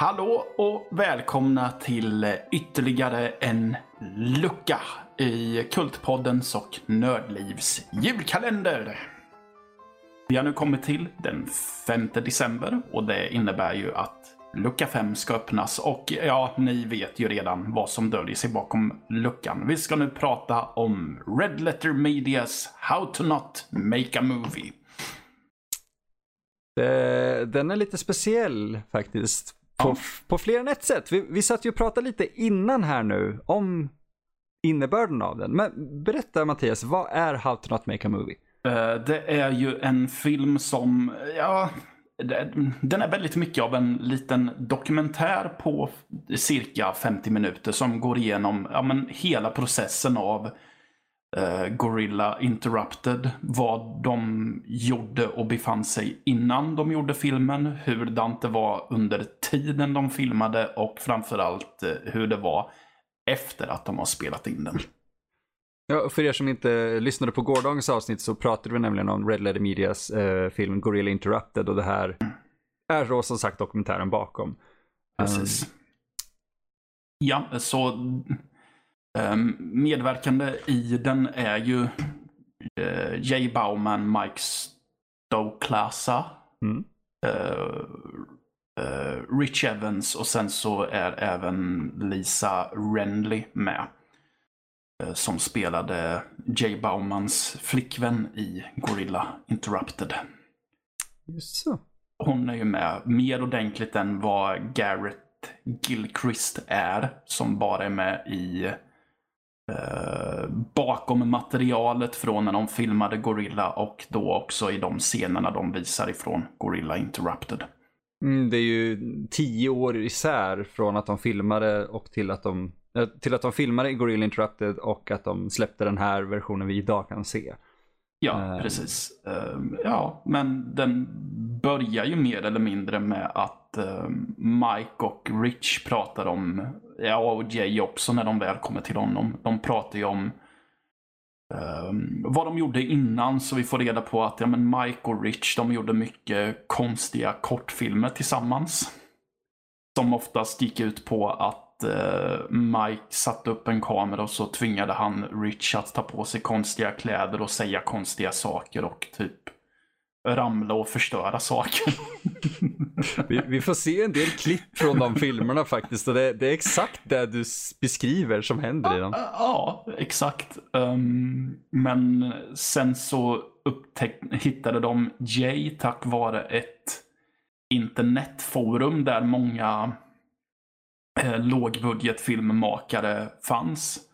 Hallå och välkomna till ytterligare en lucka i Kultpoddens och Nördlivs julkalender. Vi har nu kommit till den 5 december och det innebär ju att lucka 5 ska öppnas och ja, ni vet ju redan vad som döljer sig bakom luckan. Vi ska nu prata om Red Letter Medias How to Not Make a Movie. Eh, den är lite speciell faktiskt. På, på fler än ett sätt. Vi, vi satt ju och pratade lite innan här nu om innebörden av den. Men berätta Mattias, vad är How to Not Make a Movie? Uh, det är ju en film som, ja, den är väldigt mycket av en liten dokumentär på cirka 50 minuter som går igenom ja, men hela processen av uh, Gorilla Interrupted. Vad de gjorde och befann sig innan de gjorde filmen. Hur det var under tiden de filmade och framförallt uh, hur det var efter att de har spelat in den. Ja, för er som inte lyssnade på gårdagens avsnitt så pratade vi nämligen om Red Letter Medias uh, film Gorilla Interrupted och det här är då som sagt dokumentären bakom. Precis. Um... Ja, så medverkande i den är ju uh, Jay Bauman, Mike Stoklasa, mm. uh, uh, Rich Evans och sen så är även Lisa Renly med. Som spelade Jay Baumans flickvän i Gorilla Interrupted. Just så. Hon är ju med mer ordentligt än vad Garrett Gilchrist är. Som bara är med i Eh, bakom materialet från när de filmade Gorilla och då också i de scenerna de visar ifrån Gorilla Interrupted. Mm, det är ju tio år isär från att de filmade och till att de, äh, till att de filmade Gorilla Interrupted och att de släppte den här versionen vi idag kan se. Ja, uh, precis. Ja, men den börjar ju mer eller mindre med att eh, Mike och Rich pratar om, ja och Jay också när de väl kommer till honom. De pratar ju om eh, vad de gjorde innan så vi får reda på att ja, men Mike och Rich de gjorde mycket konstiga kortfilmer tillsammans. Som oftast gick ut på att uh, Mike satte upp en kamera och så tvingade han Rich att ta på sig konstiga kläder och säga konstiga saker och typ ramla och förstöra saker. vi, vi, får se en del klipp från de filmerna faktiskt och det, det är exakt det du beskriver som händer i dem. Ja, exakt. Um, men sen så hittade de Jay tack vare ett internetforum där många eh, lågbudgetfilmmakare fanns.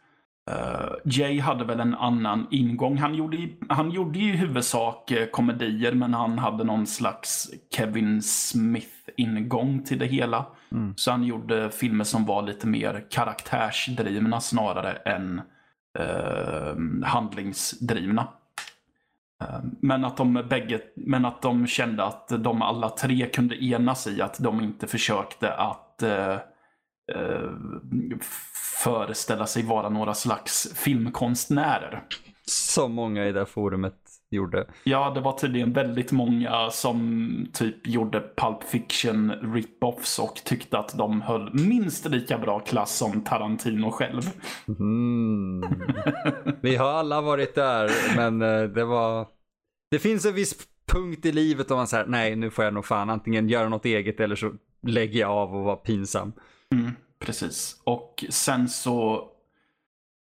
Uh, Jay hade väl en annan ingång. Han gjorde, han gjorde i huvudsak uh, komedier men han hade någon slags Kevin Smith-ingång till det hela. Mm. Så han gjorde filmer som var lite mer karaktärsdrivna snarare än uh, handlingsdrivna. Men att, de bägge, men att de kände att de alla tre kunde enas i att de inte försökte att eh, föreställa sig vara några slags filmkonstnärer. Som många i det forumet gjorde. Ja, det var tydligen väldigt många som typ gjorde Pulp Fiction rip-offs och tyckte att de höll minst lika bra klass som Tarantino själv. Mm. Vi har alla varit där, men eh, det var... Det finns en viss punkt i livet då man säger nej nu får jag nog fan antingen göra något eget eller så lägger jag av och vara pinsam. Mm, precis. Och sen så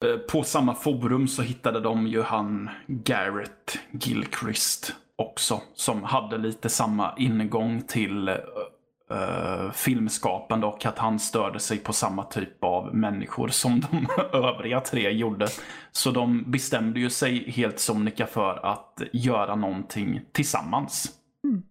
eh, på samma forum så hittade de ju han Garrett Gilchrist också. Som hade lite samma ingång till uh, filmskapande och att han störde sig på samma typ av människor som de övriga tre gjorde. Så de bestämde ju sig helt sonika för att göra någonting tillsammans. Mm.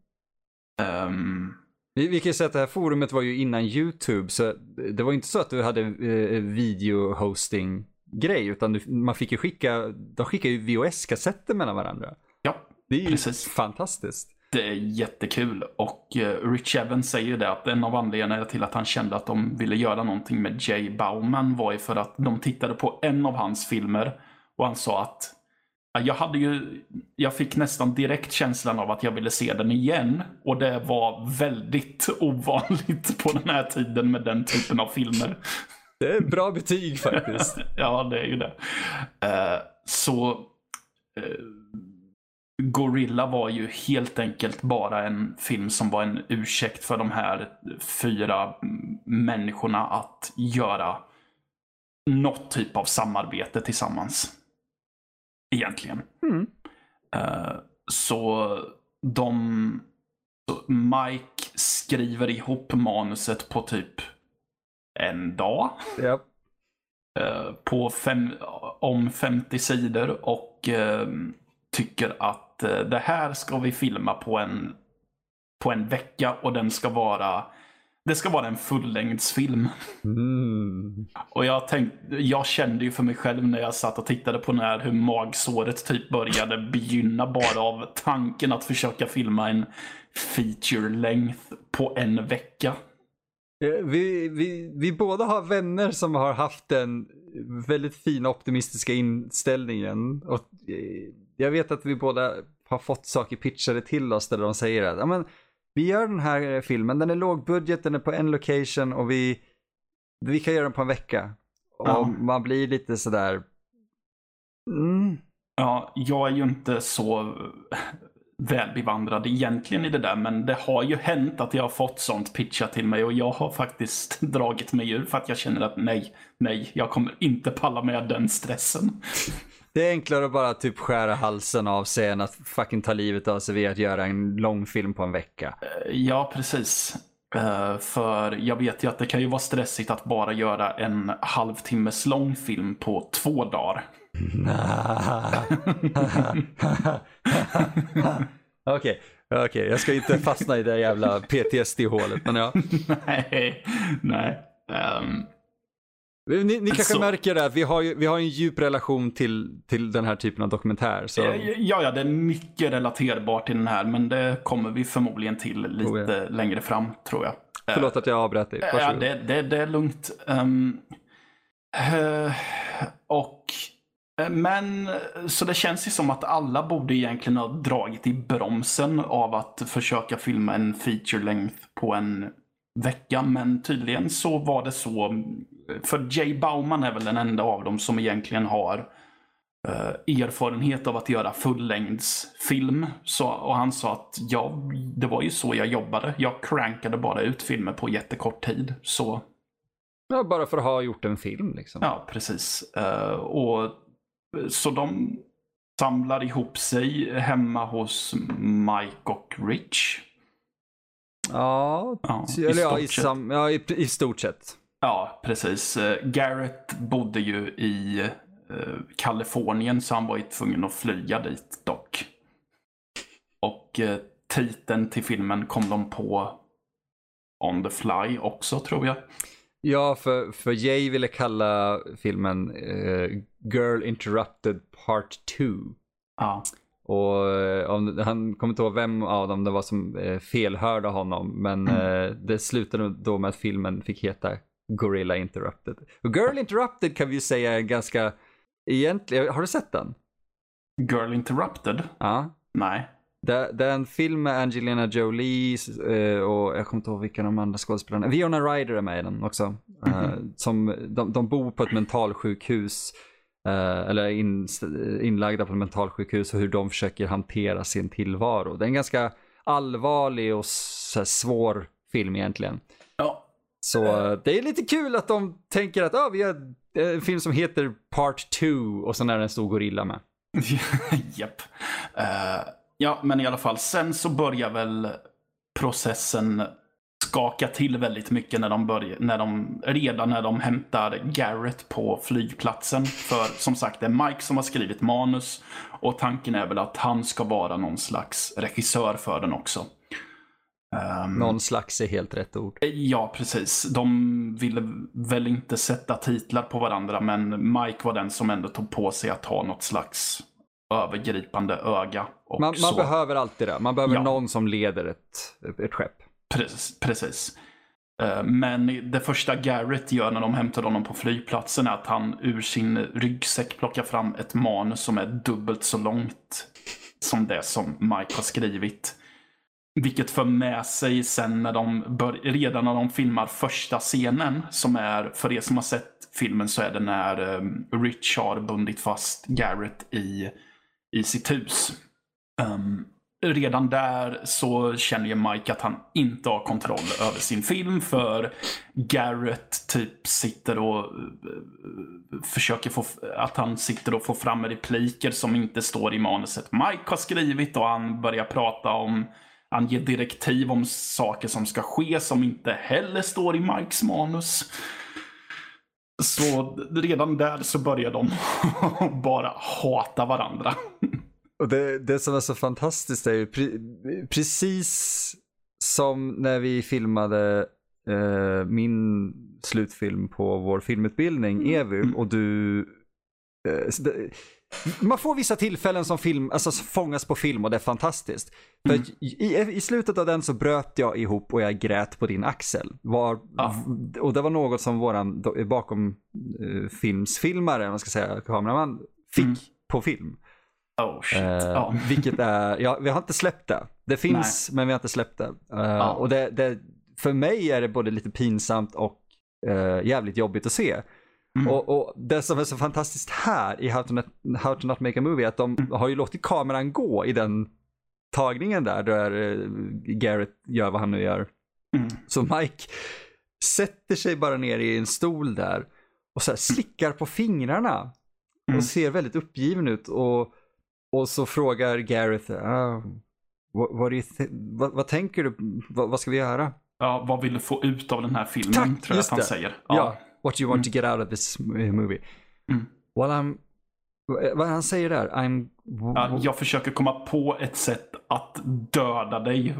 Um, vi, vi kan ju säga att det här forumet var ju innan YouTube, så det var inte så att du hade eh, video-hosting grej, utan du, man fick ju skicka, de skickade ju VHS-kassetter mellan varandra. Ja, Det är ju precis. fantastiskt. Det är jättekul och uh, Rich Evans säger det att en av anledningarna till att han kände att de ville göra någonting med Jay Bauman var ju för att de tittade på en av hans filmer och han sa att jag hade ju, jag fick nästan direkt känslan av att jag ville se den igen. Och det var väldigt ovanligt på den här tiden med den typen av filmer. Det är bra betyg faktiskt. ja, det är ju det. Uh, så uh, Gorilla var ju helt enkelt bara en film som var en ursäkt för de här fyra människorna att göra något typ av samarbete tillsammans. Egentligen. Mm. Uh, så de... Så Mike skriver ihop manuset på typ en dag. Yep. Uh, på fem, om 50 sidor och uh, tycker att det här ska vi filma på en, på en vecka och den ska vara det ska vara en fullängdsfilm. Mm. Och jag, tänkte, jag kände ju för mig själv när jag satt och tittade på när hur magsåret typ började begynna bara av tanken att försöka filma en feature length på en vecka. Vi, vi, vi båda har vänner som har haft den väldigt fina optimistiska inställningen. Och eh, jag vet att vi båda har fått saker pitchade till oss där de säger att vi gör den här filmen, den är lågbudget, den är på en location och vi, vi kan göra den på en vecka. Och Ja. man blir lite sådär, mm, Ja, jag är ju inte så välbevandrad egentligen i det där, men det har ju hänt att jag har fått sånt pitchat till mig och jag har faktiskt dragit mig ur för att jag känner att nej, nej, jag kommer inte palla med den stressen. Det är enklare att bara typ skära halsen av sig än att fucking ta livet av sig vid att göra en lång film på en vecka. Ja, precis. Eh, för jag vet ju att det kan ju vara stressigt att bara göra en halvtimmes lång film på två dagar. Okej, okej, jag ska inte fastna i det jävla PTSD-hålet, men ja. nej, nej. Ehm, Ni, ni kanske Så- märker det, att vi har, vi har en djup relation till, till den här typen av dokumentär. Så... Eh, Ja, ja, det är mycket relaterbart till den här, men det kommer vi förmodligen till lite Oh, ja. längre fram, tror jag. Förlåt att jag avbröt dig. Ja, Varsågod. det, det, det är lugnt. Eh, och eh, men så det känns ju som att alla borde egentligen ha dragit i bromsen av att försöka filma en feature length på en vecka. Men tydligen så var det så. För Jay Bauman är väl den enda av dem som egentligen har eh, erfarenhet av att göra fullängdsfilm. Så, och han sa att ja, det var ju så jag jobbade. Jag crankade bara ut filmer på jättekort tid. Så Ja, bara för att ha gjort en film liksom. ja, precis. Eh, och Så de samlar ihop sig hemma hos Mike och Rich. Ja, Ja, i ja, i, sam, ja i, i stort sett. Ja, precis. Eh, Garrett bodde ju i eh, Kalifornien så han var ju tvungen att flyga dit dock. Och eh, titeln till filmen kom de på on the fly också tror jag. Ja, för, för Jay ville kalla filmen eh, Girl Interrupted Part 2. Ja, Och om, han kommer inte ihåg vem av dem det var som eh, felhörde honom. Men eh, det slutade då med att filmen fick heta Gorilla Interrupted. Och Girl Interrupted kan vi ju säga är ganska, egentligen, har du sett den? Girl Interrupted? Ja. Nej. Det, det är en film med Angelina Jolie eh, och jag kommer inte ihåg vilka de andra skådespelarna. Viona Ryder är med i den också. Eh, som, de, de bor på ett mentalsjukhus. eh, eller är in, inlagda på ett mentalsjukhus och hur de försöker hantera sin tillvaro. Det är en ganska allvarlig och svår film egentligen. Så eh, det är lite kul att de tänker att ah, vi har en film som heter Part 2 och sen är det en stor gorilla med. Japp. Eh, ja, men i alla fall. Sen så börjar väl processen skaka till väldigt mycket när de börjar, när de, redan när de hämtar Garrett på flygplatsen. För som sagt, det är Mike som har skrivit manus och tanken är väl att han ska vara någon slags regissör för den också. Ehm, Någon slags är helt rätt ord. Ja, precis. De ville väl inte sätta titlar på varandra, men Mike var den som ändå tog på sig att ha något slags övergripande öga. Man, man så. behöver alltid det. Man behöver Ja. någon som leder ett, ett skepp. Precis. precis. Eh, men det första Garrett gör när de hämtar honom på flygplatsen är att han ur sin ryggsäck plockar fram ett manus som är dubbelt så långt som det som Mike har skrivit. Vilket för med sig sen när de bör, redan när de filmar första scenen som är, för er som har sett filmen så är det när um, Rich har bundit fast Garrett i, i sitt hus. Um, redan där så känner ju Mike att han inte har kontroll över sin film för Garrett typ sitter och uh, försöker få, att han sitter och får fram repliker som inte står i manuset Mike har skrivit och han börjar prata om han ger direktiv om saker som ska ske som inte heller står i Mikes manus. Så redan där så börjar de bara hata varandra. Och det, det som är så fantastiskt är ju pre, precis som när vi filmade eh, min slutfilm på vår filmutbildning, mm. EVU, och du... Eh, man får vissa tillfällen som film, alltså fångas på film och det är fantastiskt. Mm. I, i, slutet av den så bröt jag ihop och jag grät på din axel. Var, ja. Och det var något som våran bakom uh, filmsfilmare, man ska säga, kameraman, fick mm. på film. Oh shit. Uh, oh. Vilket är, ja, vi har inte släppt det. Det finns, Nej. men vi har inte släppt det. Uh, oh. Och det, det, för mig är det både lite pinsamt och jävligt jobbigt att se. Mm. Och, och, det som är så fantastiskt här i How to, Not, How to Not Make a Movie är att de mm. har ju låtit kameran gå i den tagningen där, där Garrett gör vad han nu gör. Mm. Så Mike sätter sig bara ner i en stol där och så slickar på fingrarna. Och mm. ser väldigt uppgiven ut. Och och så frågar Gareth, ah, what, what vad, vad, tänker du, vad, vad, ska vi göra? Ja, vad vill du få ut av den här filmen, Tack, tror jag att han det. säger. Ja. ja. What you want mm. to get out of this movie. Mm. Well, I'm, vad han säger där, I'm... Ja, jag försöker komma på ett sätt att döda dig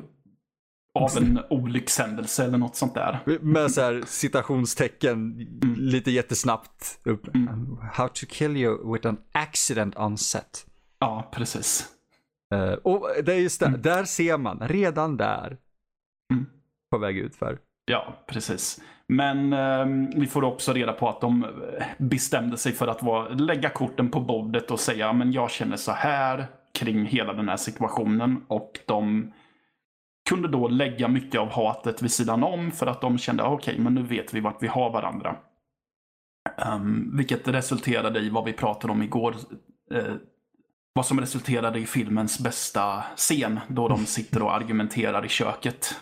av en olyckshändelse eller något sånt där. Med så här citationstecken mm. lite jättesnabbt upp. Mm. How to kill you with an accident on set. Ja, precis. Uh, och det är just det, mm. där ser man, redan där, mm. på väg ut för. Ja, precis. Men eh, vi får också reda på att de eh, bestämde sig för att vara, lägga korten på bordet och säga men jag känner så här kring hela den här situationen. Och de kunde då lägga mycket av hatet vid sidan om för att de kände okej, okay, men nu vet vi vart vi har varandra. Um, vilket resulterade i vad vi pratade om igår. Uh, vad som resulterade i filmens bästa scen då de sitter och argumenterar i köket.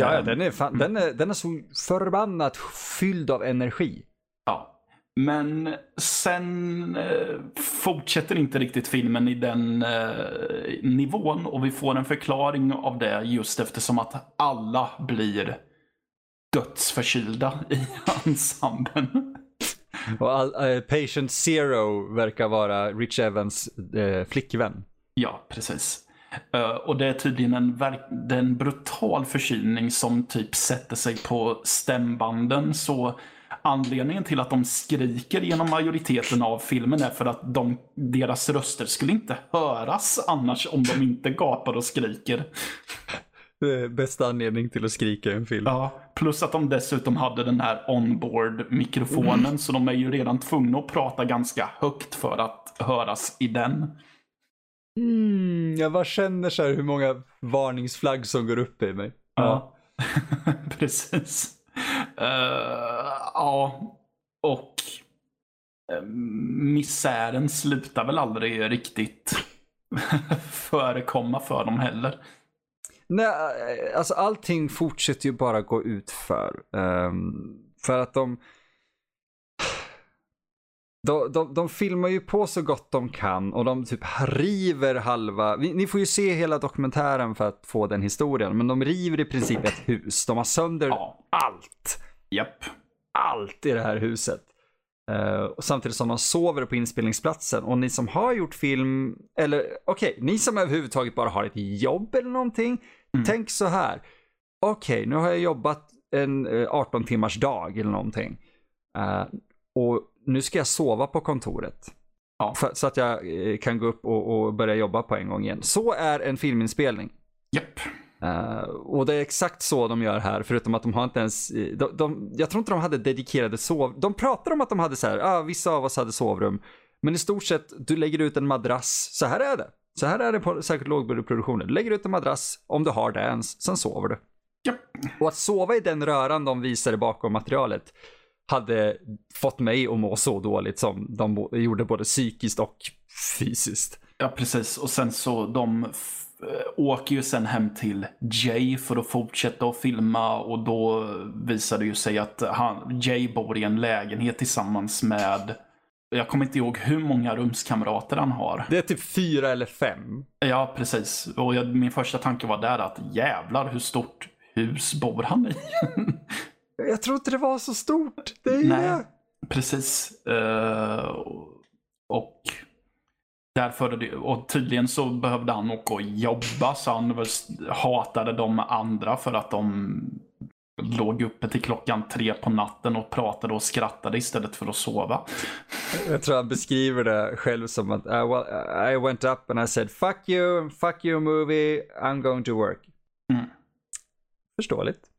Ja, um, den, är fan, den, är, den är så förbannat fylld av energi. Ja, men sen eh, fortsätter inte riktigt filmen i den eh, nivån och vi får en förklaring av det just eftersom att alla blir dödsförkylda i ensemblen. Och all, äh, Patient Zero verkar vara Rich Evans äh, flickvän. Ja, precis. Uh, och det är tydligen en, det är en brutal förkylning som typ sätter sig på stämbanden. Så anledningen till att de skriker genom majoriteten av filmen är för att de, deras röster skulle inte höras annars om de inte gapar och skriker. Bästa anledning till att skrika i en film. Ja, plus att de dessutom hade den här onboard-mikrofonen. Mm. Så de är ju redan tvungna att prata ganska högt för att höras i den. Mm, jag bara känner så hur många varningsflagg som går upp i mig. Ja, ja. precis. Uh, ja, och uh, misären slutar väl aldrig riktigt förekomma för dem heller. Nej, alltså allting fortsätter ju bara gå ut för. Um, för att de, de, de, de filmar ju på så gott de kan och de typ river halva, ni får ju se hela dokumentären för att få den historien, men de river i princip ett hus. De har sönder ja. allt. Japp. Allt i det här huset. Uh, samtidigt som de sover på inspelningsplatsen. Och ni som har gjort film, eller okej, okay, ni som överhuvudtaget bara har ett jobb eller någonting. Mm. Tänk så här. Okej, okay, nu har jag jobbat en 18 eh, timmars dag eller någonting. Uh, och nu ska jag sova på kontoret. Ja. För, så att jag kan gå upp och, och, börja jobba på en gång igen. Så är en filminspelning. Japp. Uh, och det är exakt så de gör här, förutom att de har inte ens, de, de, jag tror inte de hade dedikerade sov, de pratar om att de hade så här, ah, vissa av oss hade sovrum, men i stort sett, du lägger ut en madrass, så här är det. Så här är det på särskilt lågbudgetproduktioner. Du lägger ut en madrass, om du har det ens, sen sover du. Japp. Och att sova i den röran de visade bakom materialet hade fått mig att må så dåligt som de gjorde både psykiskt och fysiskt. Ja, precis. Och sen så de åker ju sen hem till Jay för att fortsätta att filma och då visar det ju sig att han, Jay bor i en lägenhet tillsammans med jag kommer inte ihåg hur många rumskamrater han har. Det är typ fyra eller fem. Ja, precis. Och jag, min första tanke var där att jävlar hur stort hus bor han i? jag tror inte det var så stort. Det är Nej, det. precis. Uh, och därför, och tydligen så behövde han åka och jobba så han hatade de andra för att de låg uppe till klockan tre på natten och pratade och skrattade istället för att sova. Jag tror han beskriver det själv som att I, well, I went up and I said fuck you, fuck you movie, I'm going to work. Mm. Förståeligt.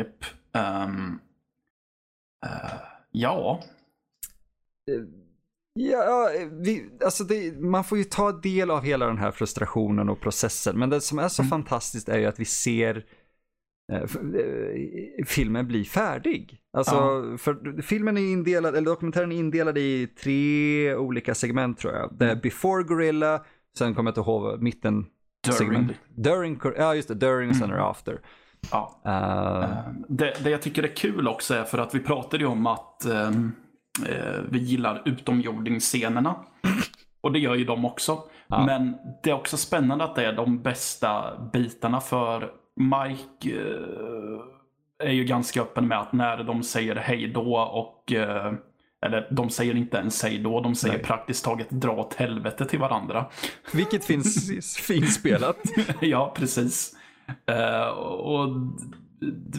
Yep. Um, uh, ja. Ja, vi, alltså det, man får ju ta del av hela den här frustrationen och processen. Men det som är så mm. fantastiskt är ju att vi ser Eh, filmen blir färdig. Alltså, ja. för filmen är indelad, eller dokumentären är indelad i tre olika segment tror jag. Det är mm. Before Gorilla, sen kommer jag inte ihåg mitten. During. Segment. During, ja just det, during och sen det after. Ja. Uh, det, det, jag tycker är kul också är för att vi pratade ju om att um, uh, vi gillar utomjordingsscenerna. Och det gör ju de också. Ja. Men det är också spännande att det är de bästa bitarna för Mike eh, är ju ganska öppen med att när de säger hej då och eller de säger inte ens hej då, de säger Nej. praktiskt taget dra åt helvete till varandra. Vilket finns finspelat. ja, precis. Uh, och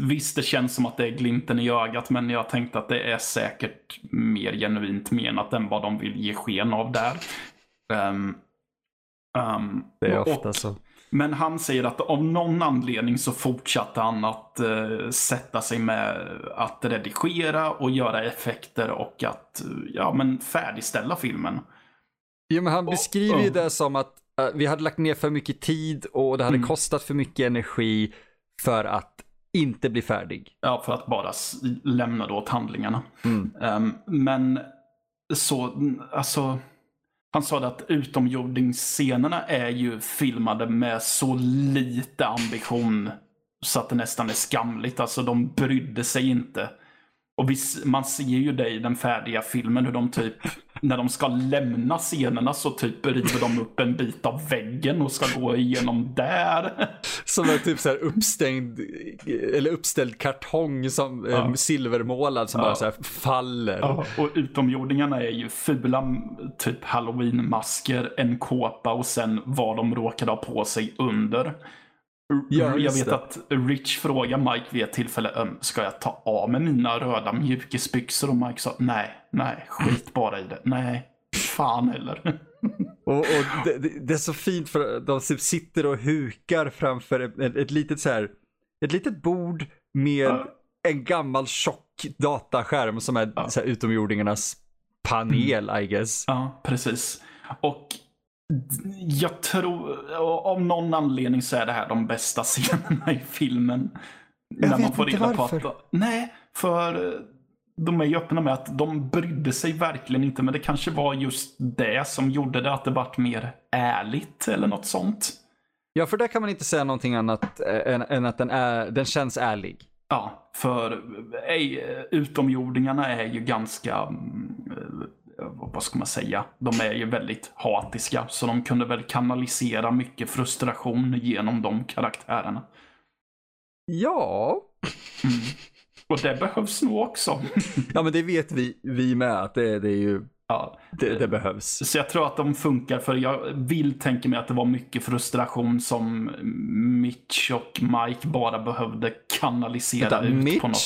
Visst, det känns som att det är glimten i ögat, men jag tänkte att det är säkert mer genuint menat än vad de vill ge sken av där. Um, um, det är ofta och, så. Men han säger att av någon anledning så fortsatte han att uh, sätta sig med att redigera och göra effekter och att ja, men färdigställa filmen. Jo, men han beskriver ju det som att uh, vi hade lagt ner för mycket tid och det hade mm. kostat för mycket energi för att inte bli färdig. Ja, för att bara lämna då åt handlingarna. Mm. Um, men så, alltså han sa att utomjordingsscenerna är ju filmade med så lite ambition så att det nästan är skamligt. Alltså de brydde sig inte. Och visst, man ser ju det i den färdiga filmen hur de typ, när de ska lämna scenerna så typ river de upp en bit av väggen och ska gå igenom där. Som en typ så här uppstängd, eller uppställd kartong som ja. um, silvermålad som ja. bara så här faller. Ja. Och utomjordingarna är ju fula typ halloween-masker, en kåpa och sen vad de råkade ha på sig under. Ja, jag vet att Rich frågade Mike vid ett tillfälle, ska jag ta av mig mina röda mjukisbyxor? Och Mike sa, nej, nej, skit bara i det. Nej, fan heller. Och, och det, det, är så fint för de sitter och hukar framför ett, ett litet så här, ett litet bord med uh. en gammal tjock dataskärm som är uh. så här, utomjordingarnas panel, mm. I guess. Ja, precis. Och jag tror, av någon anledning så är det här de bästa scenerna i filmen. Jag när man får reda på varför. att... Nej, för de är ju öppna med att de brydde sig verkligen inte. Men det kanske var just det som gjorde det att det vart mer ärligt eller något sånt. Ja, för där kan man inte säga någonting annat än, än att den, är, den känns ärlig. Ja, för ej, utomjordingarna är ju ganska mm, vad ska man säga, de är ju väldigt hatiska. Så de kunde väl kanalisera mycket frustration genom de karaktärerna. Ja. Mm. Och det behövs nog också. ja men det vet vi, vi med att det, det är ju Ja, det, det, behövs. Så jag tror att de funkar för jag vill tänka mig att det var mycket frustration som Mitch och Mike bara behövde kanalisera Vänta, ut Mitch? på något.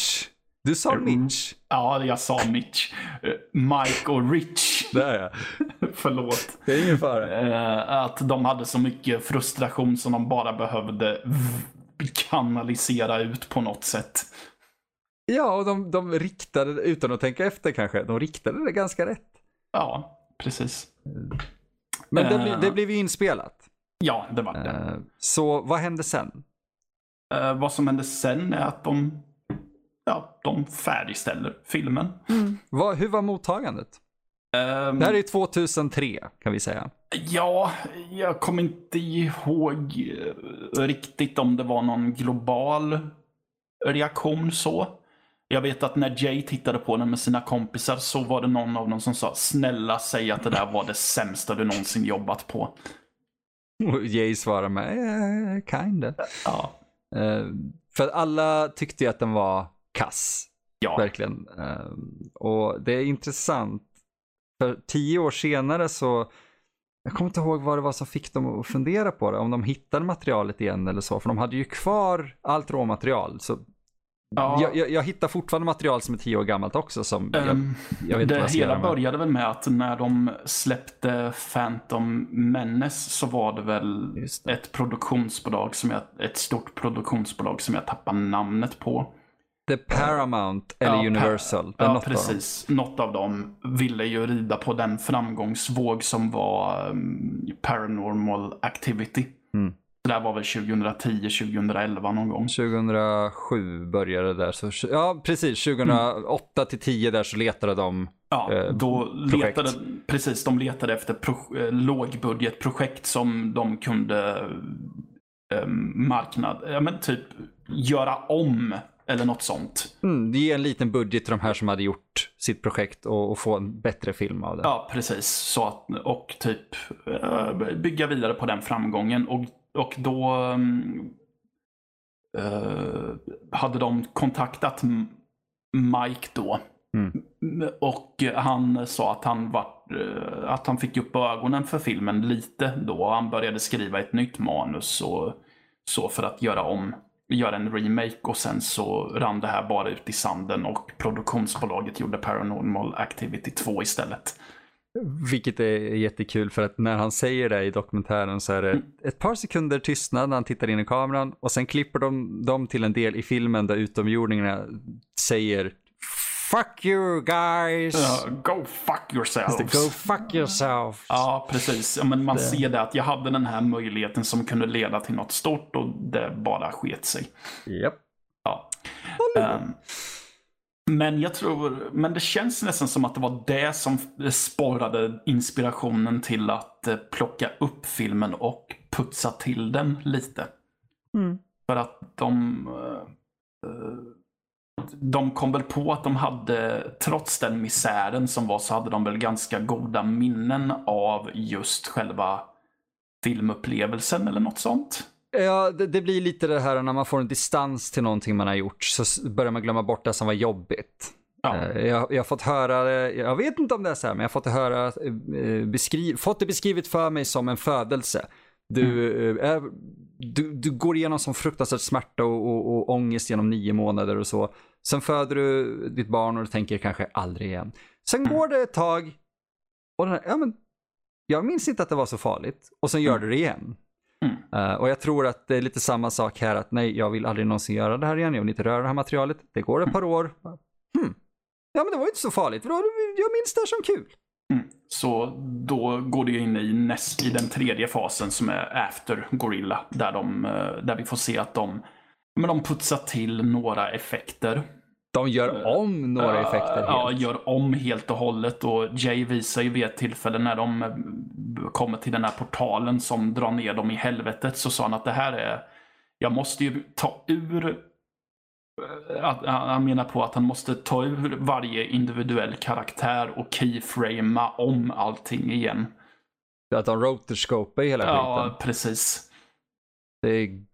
Du sa Mitch? Ja, jag sa Mitch. Mike och Rich. Där ja. Förlåt. Det är ingen fara. Eh, att de hade så mycket frustration som de bara behövde kanalisera ut på något sätt. Ja, och de, de riktade det, utan att tänka efter kanske, de riktade det ganska rätt. Ja, precis. Men det, Eh. bli- det blev ju inspelat. Ja, det var det. Eh, Så vad hände sen? Eh, vad som hände sen är att de, ja, de färdigställer filmen. Vad, hur var mottagandet? Ehm, Det här är 2003 kan vi säga. Ja, jag kommer inte ihåg eh, riktigt om det var någon global reaktion så. Jag vet att när Jay tittade på den med sina kompisar så var det någon av dem som sa snälla säg att det där var det sämsta du någonsin jobbat på. Och Jay svarar med eh, kinda. Ja, Eh, för alla tyckte ju att den var kass. ja, Verkligen. Eh, och det är intressant. För tio år senare så, jag kommer inte ihåg vad det var som fick dem att fundera på det. Om de hittade materialet igen eller så. För de hade ju kvar allt råmaterial. Så ja. jag, jag, jag hittar fortfarande material som är tio år gammalt också. Som Ehm, jag vad det hela började väl med att när de släppte Phantom Menace så var det väl det. ett produktionsbolag som jag, ett stort produktionsbolag som jag tappar namnet på. The Paramount eller Ja, Universal. Ja, något av dem. precis. Något av dem ville ju rida på den framgångsvåg som var um, Paranormal Activity. Mm. Det där var väl 2010, 2011 någon gång. 2007 började det där. Så, ja, precis. 2008 till 10 där så letade de. Ja, eh, då projekt. letade, precis, de letade efter pro, eh, lågbudgetprojekt som de kunde eh, marknad, ja men typ göra om eller något sånt. Mm, ge en liten budget till de här som hade gjort sitt projekt och, och få en bättre film av det. Ja, precis. Så att, och typ eh, bygga vidare på den framgången. Och, och då eh, hade de kontaktat Mike då. Mm. Och han sa att han, var, eh, att han fick upp ögonen för filmen lite då. Han började skriva ett nytt manus och så för att göra om göra en remake och sen så rann det här bara ut i sanden och produktionsbolaget gjorde Paranormal Activity 2 istället. Vilket är jättekul för att när han säger det i dokumentären så är det ett par sekunder tystnad när han tittar in i kameran och sen klipper de dem till en del i filmen där utomjordingarna säger Fuck you guys! Ja, go fuck yourselves. Go fuck yourself! Ja, precis. Ja, men man ser det att jag hade den här möjligheten som kunde leda till något stort och det bara sket sig. Japp. Ja. Ehm, men jag tror, men det känns nästan som att det var det som sporrade inspirationen till att eh, plocka upp filmen och putsa till den lite. Mm. För att de eh, de kom väl på att de hade, trots den misären som var, så hade de väl ganska goda minnen av just själva filmupplevelsen eller något sånt. Ja, det, det blir lite det här när man får en distans till någonting man har gjort så börjar man glömma bort det som var jobbigt. Ja. Eh, Jag, jag har fått höra jag vet inte om det är så här, men jag har fått höra, eh, beskriv, fått det beskrivet för mig som en födelse. Du, Mm. eh, är, du, du går igenom som fruktansvärt smärta och, och, och ångest genom nio månader och så. Sen föder du ditt barn och du tänker kanske aldrig igen. Sen Mm. går det ett tag och här, ja men, jag minns inte att det var så farligt. Och sen gör du det igen. Mm. Eh, och jag tror att det är lite samma sak här, att nej, jag vill aldrig någonsin göra det här igen, jag vill inte röra det här materialet. Det går ett par år. Hmm. Ja, men det var ju inte så farligt. Jag minns det här som kul. Mm. Så då går det in i, näst, i den tredje fasen som är after Gorilla. Där, de, eh, där vi får se att de, men de putsar till några effekter. De gör om några Eh, effekter Ja, helt. gör om helt och hållet. Och Jay visar ju vid ett tillfälle när de eh, kommer till den här portalen som drar ner dem i helvetet. Så sa han att det här är, jag måste ju ta ur eh, att, han menar på att han måste ta ur varje individuell karaktär och keyframea om allting igen. Att de rotorscopar hela Ja, skiten. precis. Det är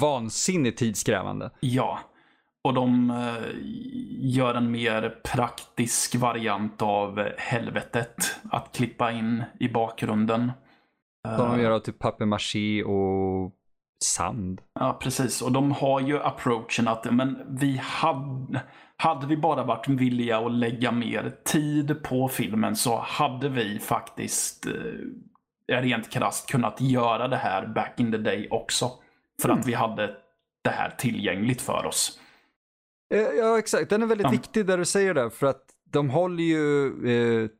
vansinnigt tidskrävande. Ja. Och de eh, gör en mer praktisk variant av helvetet. Att klippa in i bakgrunden. De Eh, gör av typ papier-maché och sand. Ja, precis. Och de har ju approachen att men vi hade, hade vi bara varit villiga att lägga mer tid på filmen så hade vi faktiskt eh, rent krasst kunnat göra det här back in the day också. För Mm. att vi hade det här tillgängligt för oss. Eh, Ja, exakt. Den är väldigt Ja. viktig där du säger det, för att de håller ju, eh,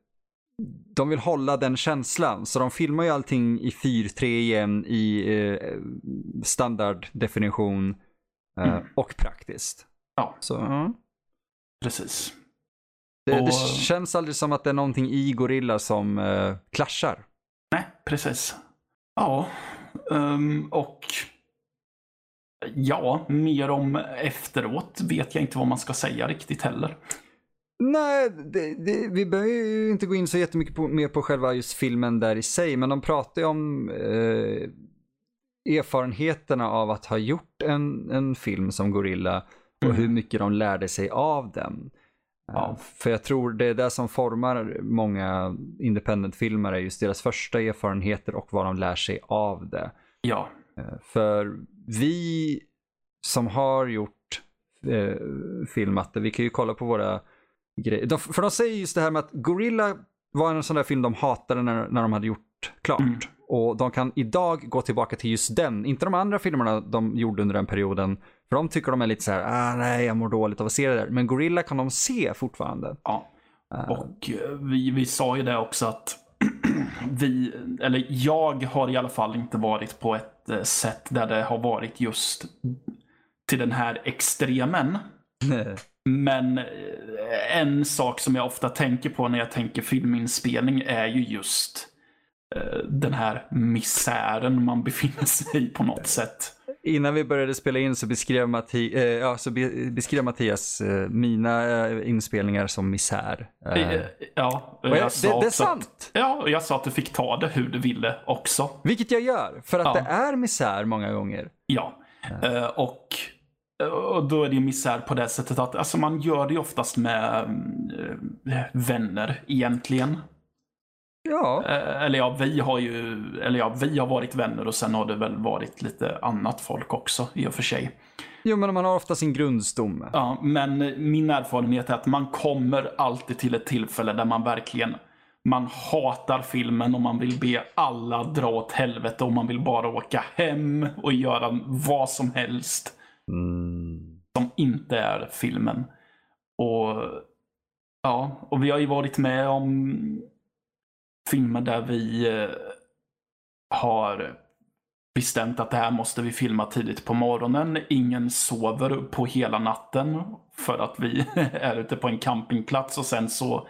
de vill hålla den känslan, så de filmar ju allting i 4.3 igen i eh, standarddefinition eh, Mm. och praktiskt. Ja. Så, ja. Precis. det, det Och- känns aldrig som att det är någonting i Gorilla som eh, clashar. Nej, precis. Ja, ehm, och ja, mer om efteråt vet jag inte vad man ska säga riktigt heller. Nej, det, det, vi behöver ju inte gå in så jättemycket på, mer på själva just filmen där i sig, men de pratar ju om eh, erfarenheterna av att ha gjort en, en film som Gorilla och Mm. hur mycket de lärde sig av den. Ja. Eh, För jag tror det är det som formar många independent-filmare, just deras första erfarenheter och vad de lär sig av det. Ja, Eh, För vi som har gjort eh, filmat det, vi kan ju kolla på våra grejer. De, för de säger just det här med att Gorilla var en sån där film de hatade när, när de hade gjort klart. Mm. Och de kan idag gå tillbaka till just den, inte de andra filmerna de gjorde under den perioden. För de tycker de är lite så här, ah, nej jag mår dåligt av att se det där. Men Gorilla kan de se fortfarande. ja. Eh, Och eh, vi, vi sa ju det också att vi, eller jag har i alla fall inte varit på ett eh, sätt där det har varit just till den här extremen. Men eh, en sak som jag ofta tänker på när jag tänker filminspelning är ju just eh, den här misären man befinner sig i på något sätt. Innan vi började spela in så beskrev, Matti, eh, ja, så be, beskrev Mattias eh, mina eh, inspelningar som misär. Eh, Eh, Ja, jag, jag det, det är att- sant! Ja, och jag sa att du fick ta det hur du ville också. Vilket jag gör, för att Ja. det är misär många gånger. Ja, Eh, och, och då är det ju misär på det sättet att alltså man gör det ju oftast med eh, vänner egentligen. Ja, Eh, Eller ja, vi har ju, eller ja, vi har varit vänner och sen har det väl varit lite annat folk också i och för sig. jo, men man har ofta sin grundstomme. Ja, men min erfarenhet är att man kommer alltid till ett tillfälle där man verkligen man hatar filmen och man vill be alla dra åt helvete och man vill bara åka hem och göra vad som helst Mm. som inte är filmen. Och ja, och vi har ju varit med om filmer där vi eh, har bestämt att det här måste vi filma tidigt på morgonen. Ingen sover på hela natten för att vi är ute på en campingplats och sen så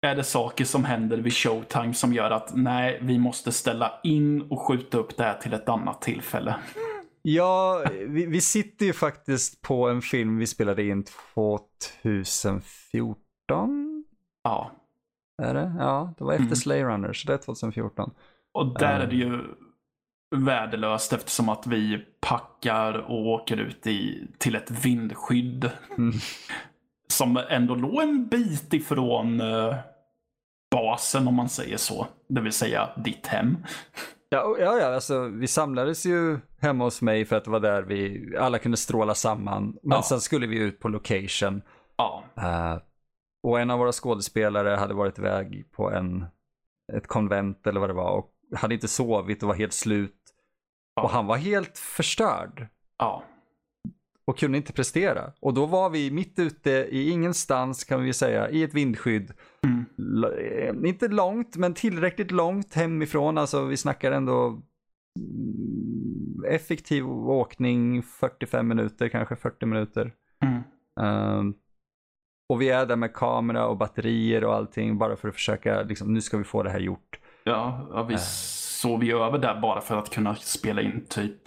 är det saker som händer vid showtime som gör att nej, vi måste ställa in och skjuta upp det här till ett annat tillfälle. Ja, vi, vi sitter ju faktiskt på en film vi spelade in 2014. Ja, Är det? Ja, det var efter Mm. Slay Runner, så det är 2014. Och där är det ju värdelöst eftersom att vi packar och åker ut i, till ett vindskydd. Mm. Som ändå låg en bit ifrån eh, basen om man säger så. Det vill säga ditt hem. Ja, ja, ja, alltså vi samlades ju hemma hos mig för att det var där vi alla kunde stråla samman. Men Ja. sen skulle vi ut på location. Ja, Eh, och en av våra skådespelare hade varit iväg på en, ett konvent eller vad det var och hade inte sovit och var helt slut. Ja. Och han var helt förstörd ja, och kunde inte prestera. Och då var vi mitt ute i ingenstans kan vi säga, i ett vindskydd. Mm. Eh, inte långt, men tillräckligt långt hemifrån. Alltså vi snackar ändå mm, effektiv åkning, 45 minuter, kanske 40 minuter. mm. Ehm, och vi är där med kamera och batterier och allting bara för att försöka, liksom, nu ska vi få det här gjort. ja, ja vi Äh. sov ju över där bara för att kunna spela in typ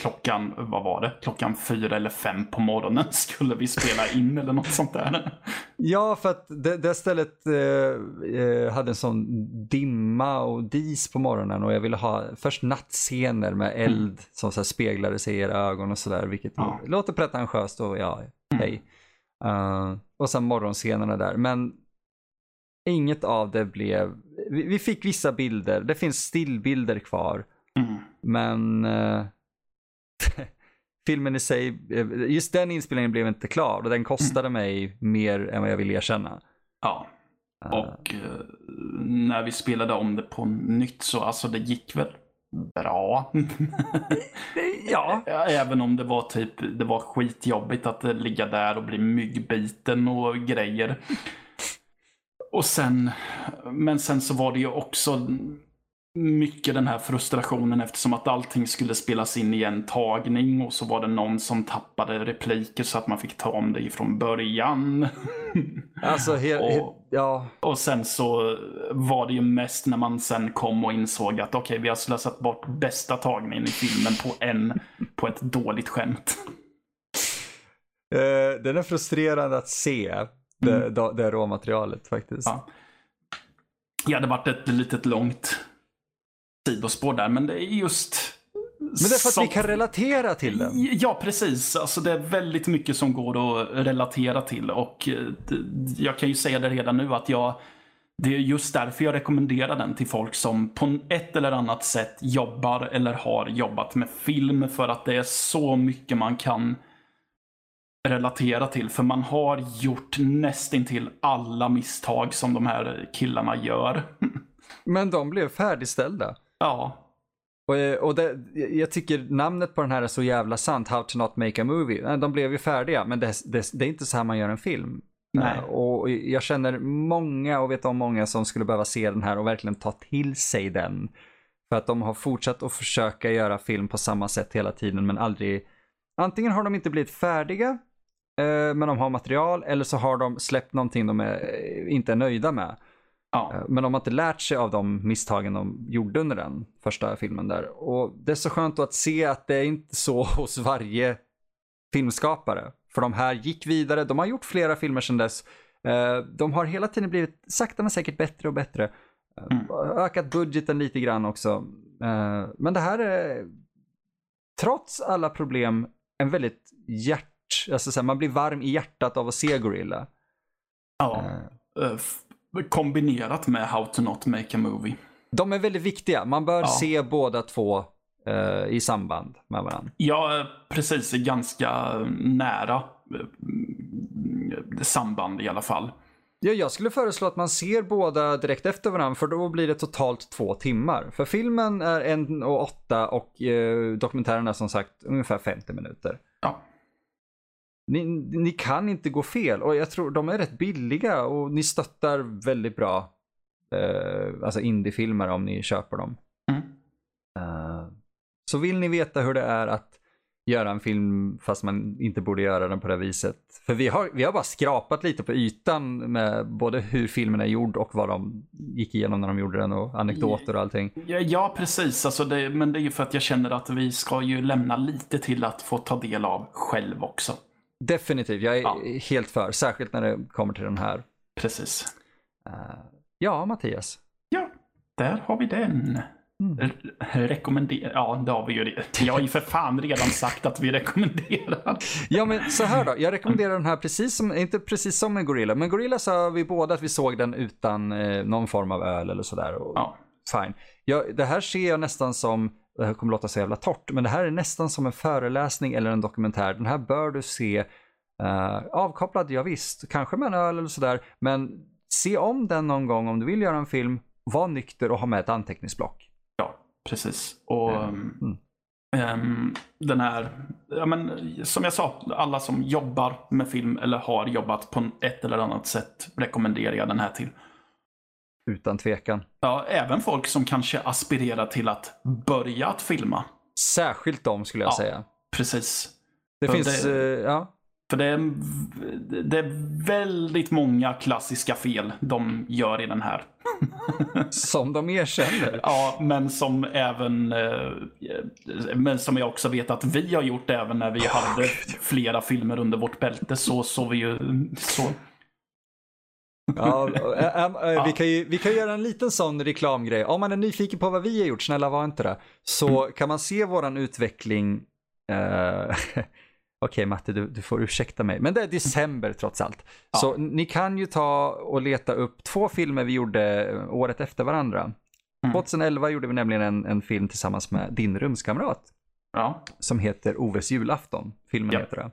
klockan, vad var det? Klockan fyra eller fem på morgonen skulle vi spela in eller något sånt där. Ja, för att det, det stället eh, eh, hade en sån dimma och dis på morgonen och jag ville ha först nattscener med eld som så speglade sig i era ögon och sådär, vilket Ja. låter pretentiöst och ja, hej. Eh, och sen morgonscenerna där, men inget av det blev, vi, vi fick vissa bilder, det finns stillbilder kvar. Mm. Men eh, filmen i sig, eh, just den inspelningen blev inte klar. Och den kostade mig mer än vad jag vill erkänna. Ja, och eh, när vi spelade om det på nytt så alltså det gick väl bra. ja. Även om det var typ, det var skitjobbigt att ligga där och bli myggbiten och grejer. Och sen, men sen så var det ju också mycket den här frustrationen eftersom att allting skulle spelas in i en tagning och så var det någon som tappade repliker så att man fick ta om det ifrån början. Alltså, he, he, Och- ja. Och sen så var det ju mest när man sen kom och insåg att okej, vi har slösat bort bästa tagningen i filmen på en, på ett dåligt skämt. Eh, den är frustrerande att se, det, det, det råmaterialet faktiskt. Ja. Ja, det varit ett litet långt sidospår där, men det är just... Men det är för att vi som- kan relatera till den. Ja, precis. Alltså, det är väldigt mycket som går att relatera till. Och eh, jag kan ju säga det redan nu att jag... Det är just därför jag rekommenderar den till folk som på ett eller annat sätt jobbar eller har jobbat med film. För att det är så mycket man kan relatera till. För man har gjort nästintill alla misstag som de här killarna gör. Men de blev färdigställda. Ja, Och, eh, och det, jag tycker namnet på den här är så jävla sant, How to not make a movie. Eh, De blev ju färdiga, men det, det, det är inte så här man gör en film. Nej. Eh, Och jag känner många och vet om många som skulle behöva se den här och verkligen ta till sig den. För att de har fortsatt att försöka göra film på samma sätt hela tiden men aldrig... Antingen har de inte blivit färdiga, men de har material, eller så har de släppt någonting de är, inte är nöjda med. Ja, Eh, Men de har inte lärt sig av de misstagen de gjorde under den första filmen där. Och det är så skönt att se att det är inte så hos varje filmskapare. För de här gick vidare, de har gjort flera filmer sedan dess. Eh, De har hela tiden blivit sakta men säkert bättre och bättre. Eh, Mm. Ökat budgeten lite grann också. Men det här är, trots alla problem, en väldigt hjärt... Alltså så här, man blir varm i hjärtat av att se Gorilla. ja. F- kombinerat med How to not make a movie. De är väldigt viktiga. Man bör Ja. se båda två eh, i samband med varandra. Ja, eh, precis. Ganska nära eh, samband i alla fall. Ja, jag skulle föreslå att man ser båda direkt efter varandra för då blir det totalt två timmar. För filmen är en och åtta och eh, dokumentären är som sagt ungefär 50 minuter. Ja. Ni, ni kan inte gå fel och jag tror de är rätt billiga och ni stöttar väldigt bra eh, alltså indiefilmer om ni köper dem. Mm. Eh, så vill ni veta hur det är att göra en film fast man inte borde göra den på det viset. För vi har, vi har bara skrapat lite på ytan med både hur filmen är gjord och vad de gick igenom när de gjorde den och anekdoter och allting. Ja, ja precis. Alltså det, men det är ju för att jag känner att vi ska ju lämna lite till att få ta del av själv också. Definitivt, jag är Ja. helt för. Särskilt när det kommer till den här. Precis. Eh, ja, Mattias. Ja, där har vi den. Mm. Re- Rekommendera... Ja, det har vi ju. det. Jag har ju för fan redan sagt att vi rekommenderar. Ja men så här då, jag rekommenderar den här precis som, inte precis som med Gorilla, men Gorilla sa vi båda att vi såg den utan eh, någon form av öl eller sådär. Och, Ja. Fine. Ja, det här ser jag nästan som, det här kommer låta så jävla torrt, men det här är nästan som en föreläsning eller en dokumentär. Den här bör du se uh, avkopplad, ja, visst, kanske med en öl eller sådär, men se om den någon gång om du vill göra en film, var nykter och ha med ett anteckningsblock. Ja, precis. Och Mm. um, den här, ja men som jag sa, alla som jobbar med film eller har jobbat på ett eller annat sätt rekommenderar jag den här till. Utan tvekan. Ja, även folk som kanske aspirerar till att börja att filma. Särskilt de skulle jag Ja. säga. Precis. Det För finns, det- eh, ja. För det är, det är väldigt många klassiska fel de gör i den här. som de erkänner. Ja, men som även, eh, men som jag också vet att vi har gjort även när vi hade flera filmer under vårt bälte så såg vi ju så. Ja, äh, äh, Ja. Vi, kan ju, vi kan göra en liten sån reklamgrej. Om man är nyfiken på vad vi har gjort, snälla var inte det. Så kan man se våran utveckling. eh, Okej Matte, du, du får ursäkta mig. Men det är december trots allt. Ja. Så ni kan ju ta och leta upp två filmer vi gjorde året efter varandra. Mm. 2011 gjorde vi nämligen en, en film tillsammans med din rumskamrat Ja. som heter Oves julafton. Filmen Ja. heter det.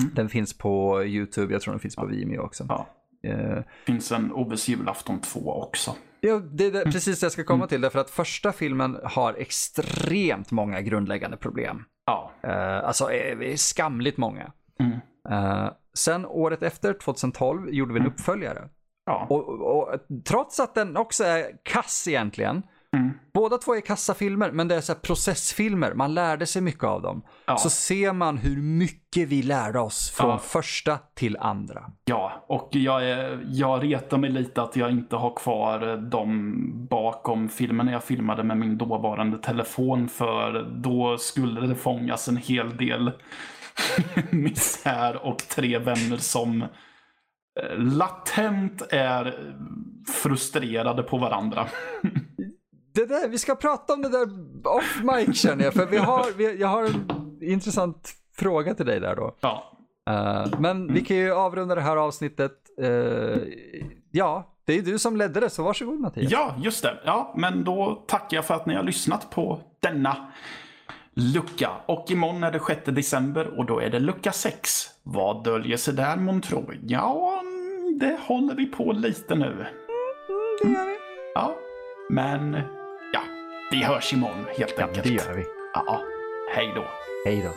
Mm. Den finns på YouTube, jag tror den finns på Vimeo också. ja. Eh, finns en Oves julafton 2 också. Ja, det är Mm. precis det jag ska komma till. Därför att första filmen har extremt många grundläggande problem. Ja. Eh, alltså eh, skamligt många. Mm. Eh, sen året efter, 2012, gjorde vi en uppföljare. Ja. Och, och, och trots att den också är kass egentligen. Mm. Båda två är kassa filmer, men det är så processfilmer. Man lärde sig mycket av dem. Ja. Så ser man hur mycket vi lärde oss från Ja. första till andra. Ja, och jag, är, jag retar mig lite att jag inte har kvar dem bakom filmen när jag filmade med min dåvarande telefon för då skulle det fångas en hel del misär och tre vänner som eh, latent är frustrerade på varandra. Det där, vi ska prata om det där off mic känner jag, för vi har, vi, jag har en intressant fråga till dig där då. Ja, Eh, men vi kan ju avrunda det här avsnittet. Eh, ja, det är du som ledde det, så varsågod Mattias. ja just det. Ja, men då tackar jag för att ni har lyssnat på denna lucka. Och imorgon är det 6 december och då är det lucka 6. Vad döljer sig där månntro? Ja, det håller vi på lite nu. det gör vi. Ja, men vi hörs imorgon helt Ja, enkelt. det gör vi. Ja, hej då. Hej då.